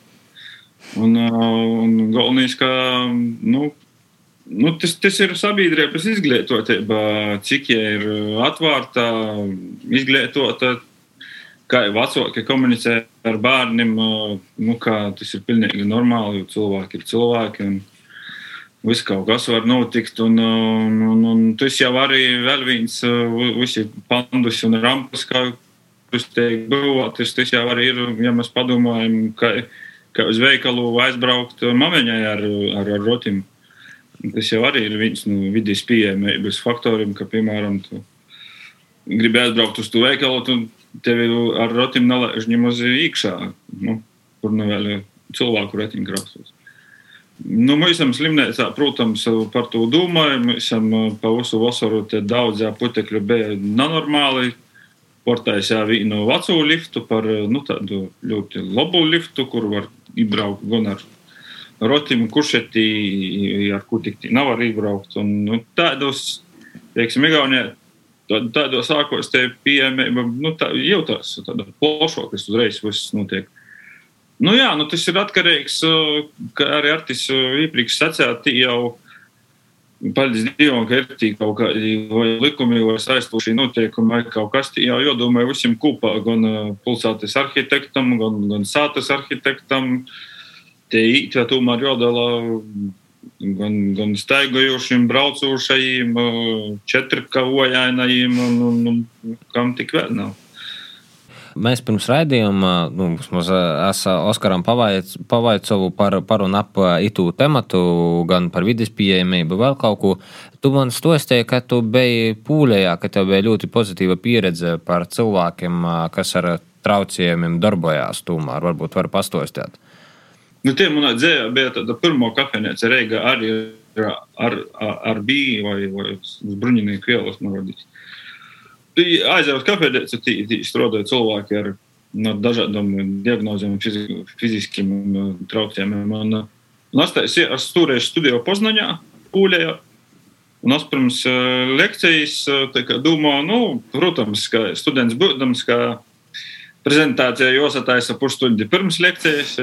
Un, un galvenais, ka nu, Nu, tas, tas ir sabiedrības izglītotība, cik tā ir atvērta, izglītota, kā vecāki komunicē ar bērniem. Nu, tas ir pilnīgi normāli, jo cilvēki ir cilvēki. Viss kaut kas var notikt, un, un, un, un tas jau arī vēl viens, visi pandus un rampas, kā jūs teikt, būvētas. Tas jau arī ir, ja mēs padomājam, ka, ka uz veikalu aizbraukt mamiņai ar, ar, ar rotim. Tas jau arī ir viens no vidas pieejamības faktoriem, ka, piemēram, tu gribi aizbraukt uz to veikalu, tad tevi ar rotim nelaiž ņemot iekšā, nu, kur nu vēl cilvēku ratiņkrāsos. Nu, mēs esam slimnīcā, protams, par to domājam. Mēs esam pa visu vasaru daudz putekļu bija nenormāli. portaisā vienu veco liftu par nu, tādu ļoti labu liftu, kur var iebraukt gan ar rotim, kušeti, ar kur tik nav arī iebraukt. Un, nu, tādos, teiksim, Igaunijā tādos sākos te pieejamība, nu, tā jūtas tāda plašāka, kas uzreiz viss notiek. Nu, jā, nu, tas ir atkarīgs, kā arī Artis iepriekš sacēja, jau Paldies Dievam, ka ir kaut kādi likumi vai aizstošie noteikumi vai kaut kas tāds. Jā, jādomā visiem kopā, gan pilsētas arhitektam, gan, gan sātas arhitektam. Tie īstenībā tomēr jādala gan, gan staigojošiem, braucošajiem, četrkavojainajiem un, un, un kam tik vēl nav. Mēs pirms raidījuma nu, esam Oskaram pavaicoju par, par un ap itu tematu, gan par vidas pieejamību, vēl kaut ko. Tu man stostīji, ka tu biji pūlējā, ka tev bija ļoti pozitīva pieredze par cilvēkiem, kas ar traucējumiem darbojās tūmā. Varbūt var pastostīt. Nu, tie manā dzējā bija tāda pirmā kafejnīca Reiga arī ar, ar, ar biju vai, vai uz bruņinieku ielas norādīts. Uz kafejnīcu, strādāja cilvēki ar no dažādām diagnozēm, fiziskiem traucējumiem. Un, un es, es stūrēju studiju Poznaņā, Pūļajā. Un es pirms lekcijas domāju, nu, protams, ka students būdams, ka prezentācija jāsataisa pusstundu pirms lekcijas.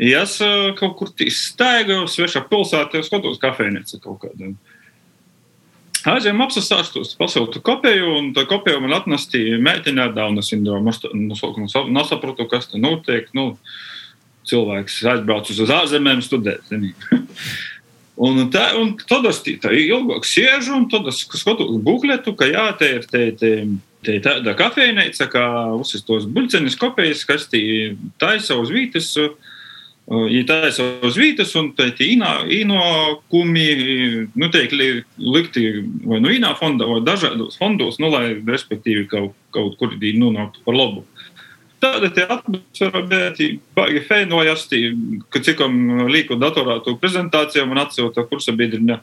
Es kaut kur staigāju, svešā pilsētā, skatos kafejnīcu kaut kādā. Aizējām apsastāstos, pasūtu kopēju, un tā kopēju man atnestīja meitiņā Dauna sindromu. Es nesapratu, kas te notiek. Nu, cilvēks aizbraucis uz ārzemēm studēt. un, tā, un tad es tā ilgāk sēžu, un tad es skatos bukletu, ka jā, te ir te, te, te tāda kafejnīca, kā uzsist tos buļcenis kopējas, kas tī taisa uz vītas. Uh, Ir savas vietas, un tā ir ienākumi, nu, tiek likti vai nu īnā fondā, vai dažādos fondos, nu, lai respektīvi kaut, kaut kur nonāktu par labu. Tāda atmosfēra bija baigi fēnojas, ka cikam līku datorā to prezentāciju man atsūta kursa biedriņa.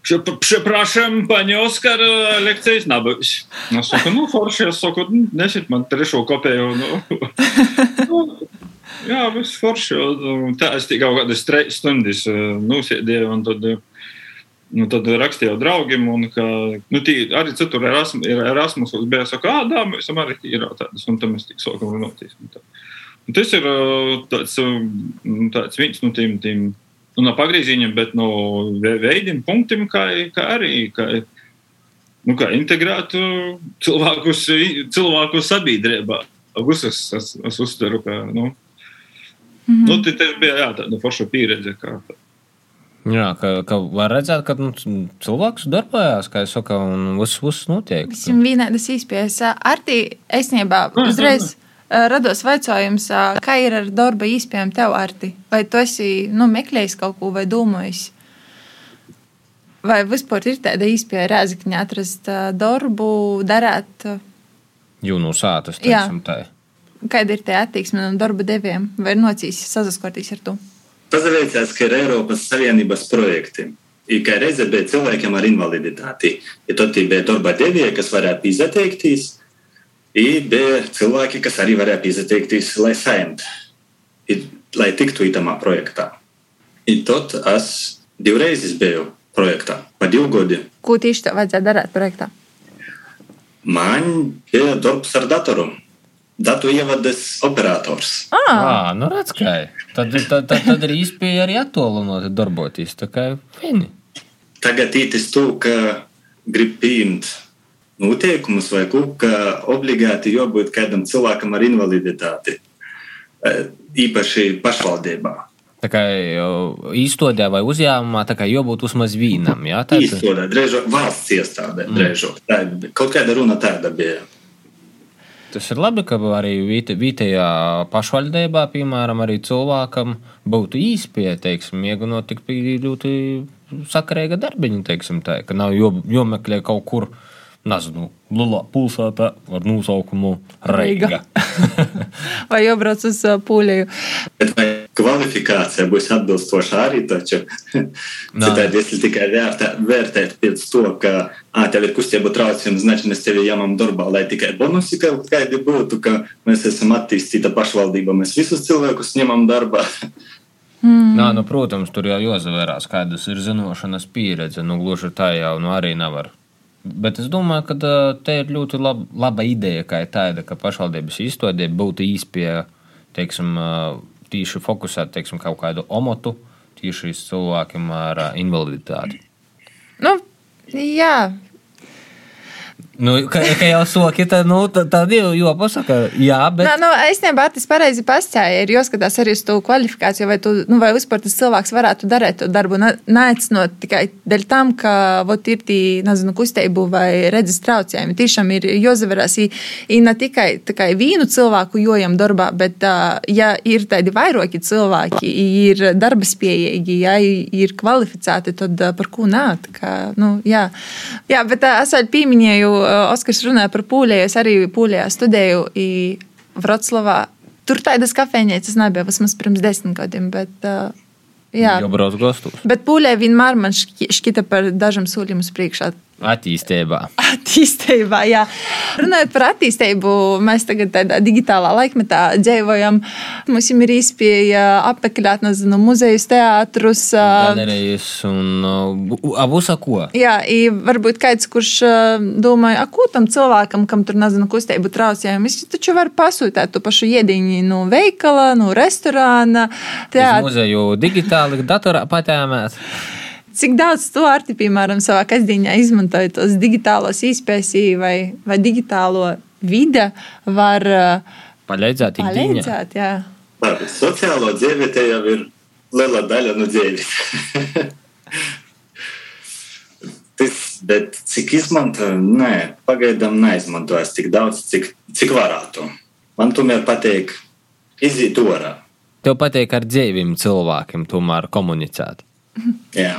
Przepraszam, panie Oskar, lekcijas nebūs. Es saku, nu, forši, es saku, nesit man trešo kopēju. Nu. Jā, viss forši. Tā es tikai kaut kādas trīs stundas nosēdēju. Un tad, nu, tad rakstīju draugiem, un ka, nu, tī, arī citur Erasmus, Erasmus bija saka, ah, dā, mēs arī ir tādas, un tam mēs tik sākam runāties. Un tas ir tāds, tāds viens no tiem, tiem nu, no pagriezieniem, bet no veidiem, punktiem, kā, kā arī. Kā, nu, kā integrēt cilvēkus, cilvēku sabiedrībā. Es, es, es uztveru, ka nu, Mm -hmm. nu, tas bija jā, tāda forša pieredze. Kā. Jā, ka, ka var redzēt, ka nu, cilvēks darbojās, kā jau saka, un viss, viss notiek. Viņam vienādas izpējas. Artī, esnībā, uzreiz rados vaicājums, kā ir ar darba īspējām tev, Arti? Vai tu esi nu, meklējis kaut ko vai domājis? Vai vispār ir tāda īspēja rēzakņā atrast darbu, darāt? Jūnu sātas, teiksim, tā. Kāda ir tā attieksme no darba devējiem? Vai ir nocīs saskarties ar to? Pazaveicās, ka ir Eiropas Savienības projekti. Ir kā reize bija cilvēkiem ar invaliditāti. Ja tad bija darba devēji, kas varēja pieteikties, ir bija cilvēki, kas arī varēja pieteikties, lai saimtu, lai tiktu itamā projektā. I tad es divreiz biju projektā, pa divu gadu. Ko tieši tev vajadzēja darīt projektā? Man bija darbs ar datoru datu ievadas operators. Ah, à, nu redz, kā ir. Tad, tad, tad, tad ir īspēja arī attālināt darboties. Tā kā viņi. Tagad ītis to, ka grib pieņemt noteikumus vai ko, ka obligāti jābūt kādam cilvēkam ar invaliditāti, īpaši pašvaldībā. Tā kā īstenībā vai uzņēmumā, tā kā jābūt vismaz vīnam. Jā, tā ir īstenībā, drēžāk valsts iestādē, drēžāk. Mm. Kaut kāda runa tāda bija. Tas ir labi, ka arī vietējā pašvaldībā, piemēram, arī cilvēkam būtu īspēja, teiksim, iegunot tik ļoti sakarīga darbiņa, teiksim, tā, ka nav jomeklē kaut kur nezinu, lielā pilsētā ar nosaukumu Reiga. vai iebrauc uz uh, vai kvalifikācija būs atbilstoša arī taču? Citādi, ja tikai vērtē, vērtēt pēc to, ka ā, tev ir kustību traucējumi, znači mēs tevi jāmam darbā, lai tikai bonusi kaut kādi būtu, ka mēs esam attīstīta pašvaldība, mēs visus cilvēkus ņemam darbā. Mm. Nā, nu, protams, tur jau jāzavērās, kādas ir zināšanas pieredze. Nu, gluži tā jau nu, arī nevar. Bet es domāju, ka te ir ļoti laba, laba ideja, ka tāda, ka pašvaldības izstādē būtu īspēja, teiksim, tīši fokusēt, teiksim, kaut kādu omotu tieši cilvēkiem ar invaliditāti. Nu, jā, Nu, ka, ka jau soki, tad, nu, tad jau, jau pasaka, jā, bet. Nā, nu, īstenībā tas pareizi pastāja. Ir jāskatās arī uz to kvalifikāciju, vai, tu, nu, vai vispār tas cilvēks varētu darīt to darbu. Neaicinot tikai dēļ tam, ka vot, ir tī, nezinu, kustību vai redzes traucējumi. Tiešām ir jāzaverās, ir ne tikai, tikai vienu cilvēku jojam darbā, bet, ja ir tādi vairāki cilvēki, ir darba spējīgi, ja ir kvalificēti, tad par ko nāk? Nu, jā. Jā, bet es vēl pieminēju Oskars runāja par pūļēju. Es arī pūļējā studēju Vroclavā. Tur tādas kafejnīcas nebija vismaz pirms desmit gadiem. Bet, uh, jā, jau braucu gastos. Bet pūļē vienmēr man šķita par dažiem soļiem uz priekšu. Attīstībā. Attīstībā, jā. Runājot par attīstību, mēs tagad tādā digitālā laikmetā dzīvojam. Mums ir iespēja apmeklēt, nezinu, muzejus, teātrus. Galerijas un abusa ko. Jā, varbūt kāds, kurš domāja, ko tam cilvēkam, kam tur, nezinu, kustību traucējumi, viņš taču var pasūtīt to pašu iediņu no veikala, no restorāna. Teātra. Muzeju digitāli datorā patēmēt. Cik daudz to arti, piemēram, savā kasdienā izmantojot tos digitālos īspējas vai, vai digitālo vidi, var palīdzēt? palīdzēt jā. Labi, sociālo dzīvi te jau ir liela daļa no dzīves. Tas, bet cik izmanto, nē, pagaidām neizmantojas tik daudz, cik, cik varētu. Man tomēr patīk iziet orā. Tev patīk ar dzīviem cilvēkiem tomēr komunicēt. Jā.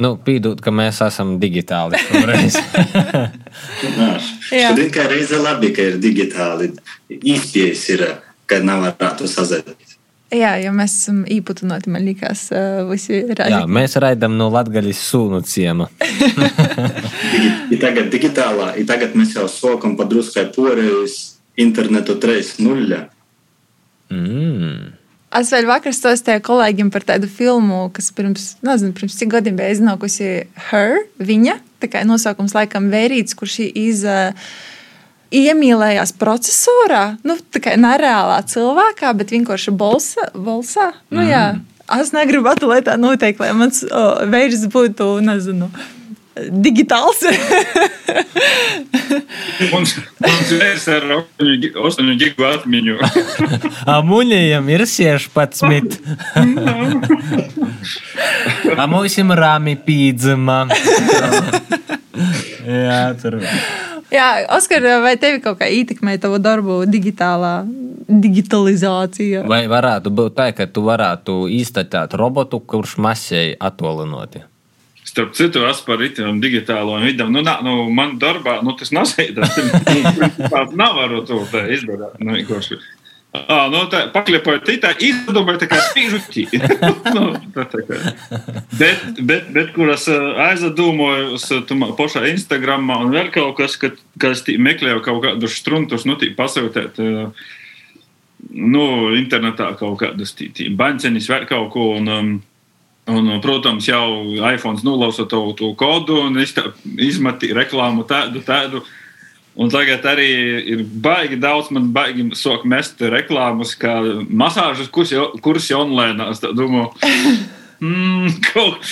Nu, pīdot, ka mēs esam digitāli. Šodien kā reize labi, ka ir digitāli. Īspējas ir, ka nav varētu sazināties. Jā, jo mēs esam īputināti, man liekas, visi rādīt. Jā, mēs raidām no Latgaļas sūnu ciema. I tagad digitālā, i tagad mēs jau sokam padruskai porējus internetu 3.0. Mm. Es vēl vakar stāstīju kolēģim par tādu filmu, kas pirms, nezinu, pirms cik gadiem bija iznākusi Her, viņa. Tā kā nosaukums laikam vērīts, kurš iz, uh, iemīlējās procesorā, nu, tā kā nereālā cilvēkā, bet vienkārši bolsā. bolsā. Nu, mm. jā. Es negribu, lai tā notiek, lai mans veids būtu, nezinu, digitāls. mums mums ir ar 8 gigu atmiņu. Amuņiem ir 16. A mums ir rāmi pīdzima. Jā, tur. Jā, Oskar, vai tevi kaut kā ietekmē tavu darbu digitālā digitalizācija? Vai varētu būt tā, ka tu varētu izstatīt robotu, kurš masēji attolinoti? Starp citu, es par itāļu digitālo vidam, nu, nā, nu, man darbā, nu, tas nasēdas. Nevaru to izdarīt. Nu, vienkārši. À, nu, tā pakļaujot, tā izdomāja tā kā spīžuķi. nu, tā, tā kā. Bet, bet, bet kuras aizdomāju uz pašā Instagramā un vēl kaut kas, kad, kad es meklēju kaut kādus struntus, nu, tī pasūtēt. Nu, internetā kaut kādas baņceņas, vēl kaut ko. Un, um, Un, protams, jau iPhone nolausa to, to kodu un izmetīja reklāmu tādu, tādu. Un tagad arī ir baigi daudz, man baigi sok mest reklāmas, kā masāžas kursi online. Es domāju, mm, kaut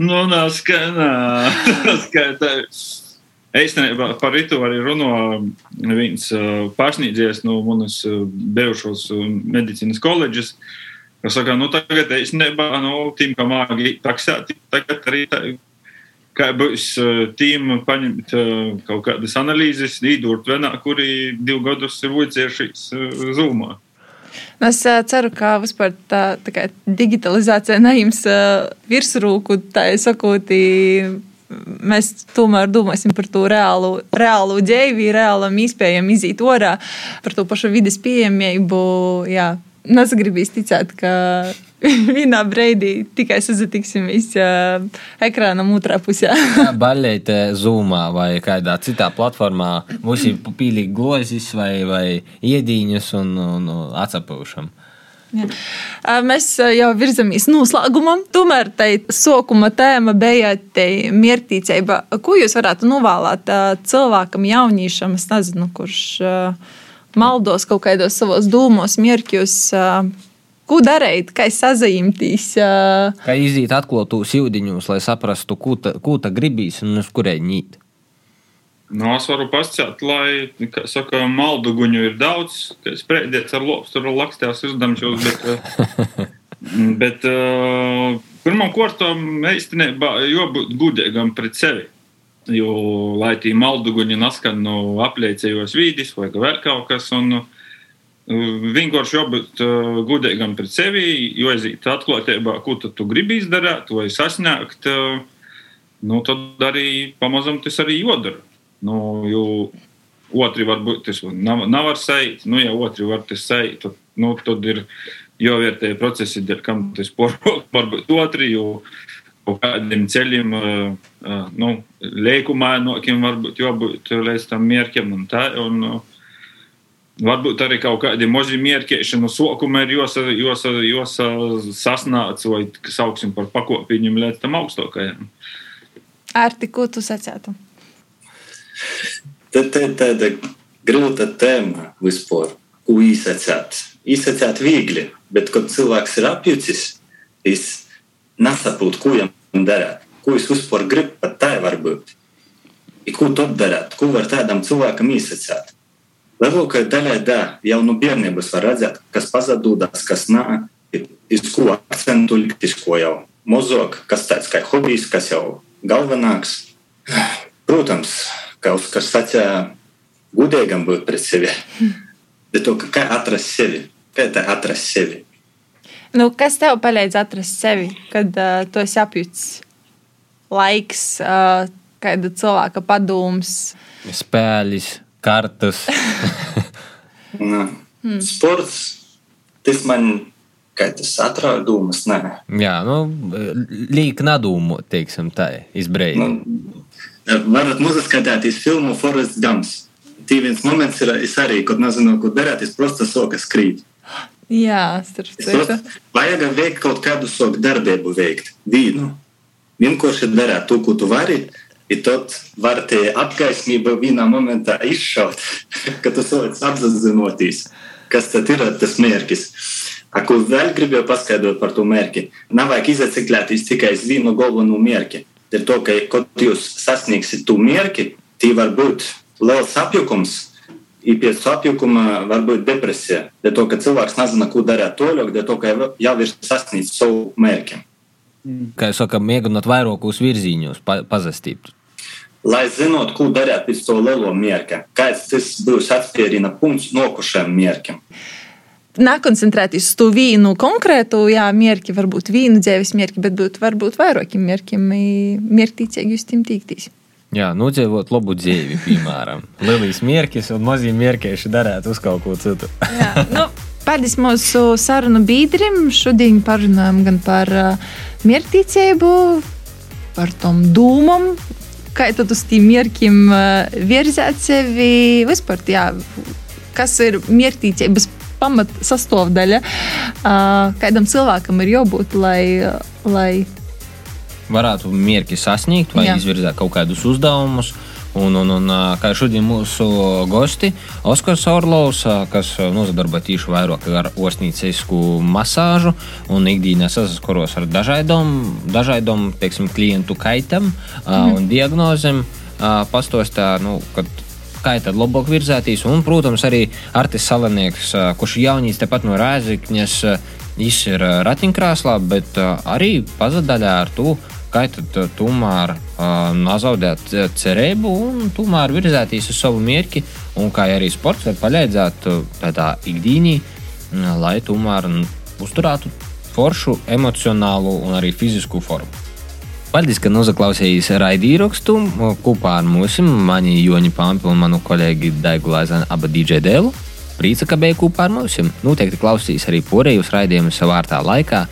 nu, nā, ska, nā, ska, tā. Īstenībā par Rītu arī runā viens pašnīdzies no manas bijušos medicīnas koledžas. Uh, Es saku, nu, tagad es nebāju, nu, tīm, kā māgi taksēt, tagad arī tā, kā būs tīm paņemt kaut kādas analīzes, īdurt vienā, kuri divu gadus ir vajadzējušies zūmā. Es ceru, ka vispār tā, tā digitalizācija neims virsrūku, tā sakot, mēs tomēr domāsim par to reālu, reālu dzīvi, reālam iespējam iziet orā, par to pašu vidas pieejamību. Jā, nesagribīs ticēt, ka vienā brīdī tikai sazināsimies uh, ekrānam otrā pusē. Baļķēt, zūmā vai kādā citā platformā mums ir pīlīgi glozis vai, vai iedīņas un, un, atsapūšam. Jā. Mēs jau virzamies noslēgumam. Tomēr tā sākuma tēma bija mērķīcība. Ko jūs varētu novēlēt cilvēkam, jauniešam, nezinu, kurš maldos kaut kādos savos dūmos, mērķos? Ko darīt, kā sazināties? Kā iziet atklātos jūdiņus, lai saprastu, ko ta, ko ta gribīs un uz kurēļ ņīt. Nu, es varu pasakāt, lai, kā saka, maldu guņu ir daudz, ka sprēdiet ar lobsturu lakstījās uzdamšos, bet, bet pirmam kortam īstenībā jābūt gudīgam pret sevi. Jo, lai tī maldu guņi naskan no apliecējos vīdis vai vēl kaut kas, un uh, vienkārši jābūt uh, gudīgam pret sevi, jo aiziet atklātībā, ko tu gribi izdarīt vai sasniegt, uh, nu, tad arī pamazam tas arī jodara. Nu, jo otri varbūt tas nav, nav ar sajūtu, nu, ja otri var tas sajūt, tad, nu, tad ir jāvērtē procesi, dēļ kam tas porok, varbūt otri, jo kaut kādiem ceļiem, nu, liekumā nokiem varbūt jābūt līdz tam mērķiem un tā. Un, Varbūt arī kaut kādi mazi mērķi no sākuma ir jāsasniedz, vai sauksim par pakāpiņiem līdz tam augstākajam. Ārti, ko tu sacētu? Tad tā ir tāda grūta tēma vispār, ko izsacīt. Izsacīt viegli, bet kad cilvēks ir apjucis, viņš nesaprot, ko viņam darīt, ko viņš vispār grib, pat tā var būt. I ko tad darīt, ko var tādam cilvēkam izsacīt? Lielākajai daļai da, jau no bērnības var redzēt, kas pazudās, kas nē, iz ko akcentu likt, iz ko jau mazāk, kas tāds kā hobijs, kas jau galvenāks. Protams, kaut kas sacīja, gudīgam būt pret sevi. Bet to, kā atrast sevi? Kā tā atrast sevi? Nu, kas tev palīdz atrast sevi, kad uh, tu esi apjuts laiks, uh, kāda cilvēka padoms? Spēļas, kartas. nu, hmm. Sports, tas man kā tas atrada domas. Nē, Jā, nu, līka nadūmu, teiksim, tā izbrīd. Nu, varat noskatīties filmu Forest Gumps. Tī viens moments ir arī, kad nezinu, ko darīt, es prosta soka skrīt. Jā, starp citu. Vajag veikt kaut kādu soku darbību, veikt vīnu. Vienkārši darīt to, ko tu vari, un tad var te apgaismība vienā momentā izšaut, kad tu sāc apzināties, kas tad ir tas mērķis. Ko vēl gribēju paskaidrot par to mērķi? Nav vajag izaciklēties tikai uz vienu galveno mērķi. Ir to, ka, kad jūs sasniegsiet to mērķi, tī var būt liels apjukums, Apjukuma var būt depresija. Dēļ to, ka cilvēks nezina, ko darīt toļāk, dēļ to, ka jau ir sasniedzis savu mērķi. Kā jau saka, mēģinot vairākus virzienus pa, pazastīt. Lai zinot, ko darīt pēc to lielo mērķa, kāds tas būs atspērina punkts nokušajam mērķim. Nekoncentrēties uz to vienu konkrētu jā, mērķi, varbūt vienu dzīves mērķi, bet būt, varbūt vairākiem mērķiem, mērķtīcīgi jūs tim tīktīs. Jā, nodzīvot labu dzīvi, piemēram, Lielijas mērķis un mazie mērķieši darētu uz kaut ko citu. Jā, nu, paldies mūsu sarunu biedrim. Šodien parunājam gan par uh, mērķtiecību, par tom dūmam, kā tad uz tiem mērķiem uh, virzēt sevi vispār, jā, kas ir mērķtiecības pamat sastāvdaļa, uh, kādam cilvēkam ir jābūt, lai, lai varētu mierīgi sasniegt vai Jā. izvirzīt kaut kādus uzdevumus. Un, un, un kā šodien mūsu gosti, Oskars Orlovs, kas nozadarbojas tieši vairāk ar osnīcisku masāžu un ikdienā saskaros ar dažādām, dažādām teiksim, klientu kaitam mm. un diagnozēm, pastostā, nu, kad kā tad labāk virzēties. Un, protams, arī Artis Salanieks, kurš jaunīs tepat no Rēzikņas, viņš ir ratiņkrāslā, bet arī pazadaļā ar to kā tad tomēr uh, nezaudēt cerību un tomēr virzēties uz savu mērķi. Un kā arī sports var palīdzēt tādā ikdienī, lai tomēr uzturētu foršu, emocionālu un arī fizisku formu. Paldies, ka noklausījāties raidījumā. Kopā ar mums, mani Joni Pampi un manu kolēģi Daigu Lāzanu, abu DJ dēlu. Prīca, ka bija kopā ar mums. Noteikti klausīs arī porējus raidījumus savā ārtā laikā,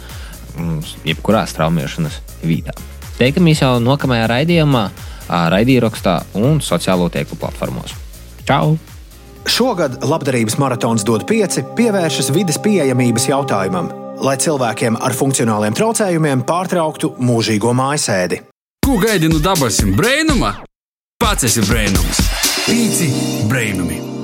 jebkurā straumēšanas vietā. Teikamies jau nākamajā raidījumā, raidījumā un sociālo tīklu platformos. Čau! Šogad labdarības maratons dod pieci pievēršas vidas pieejamības jautājumam lai cilvēkiem ar funkcionāliem traucējumiem pārtrauktu mūžīgo mājasēdi. Ko gaidi no dabasim brainuma? Pats esi brainums. Pīci brainumi!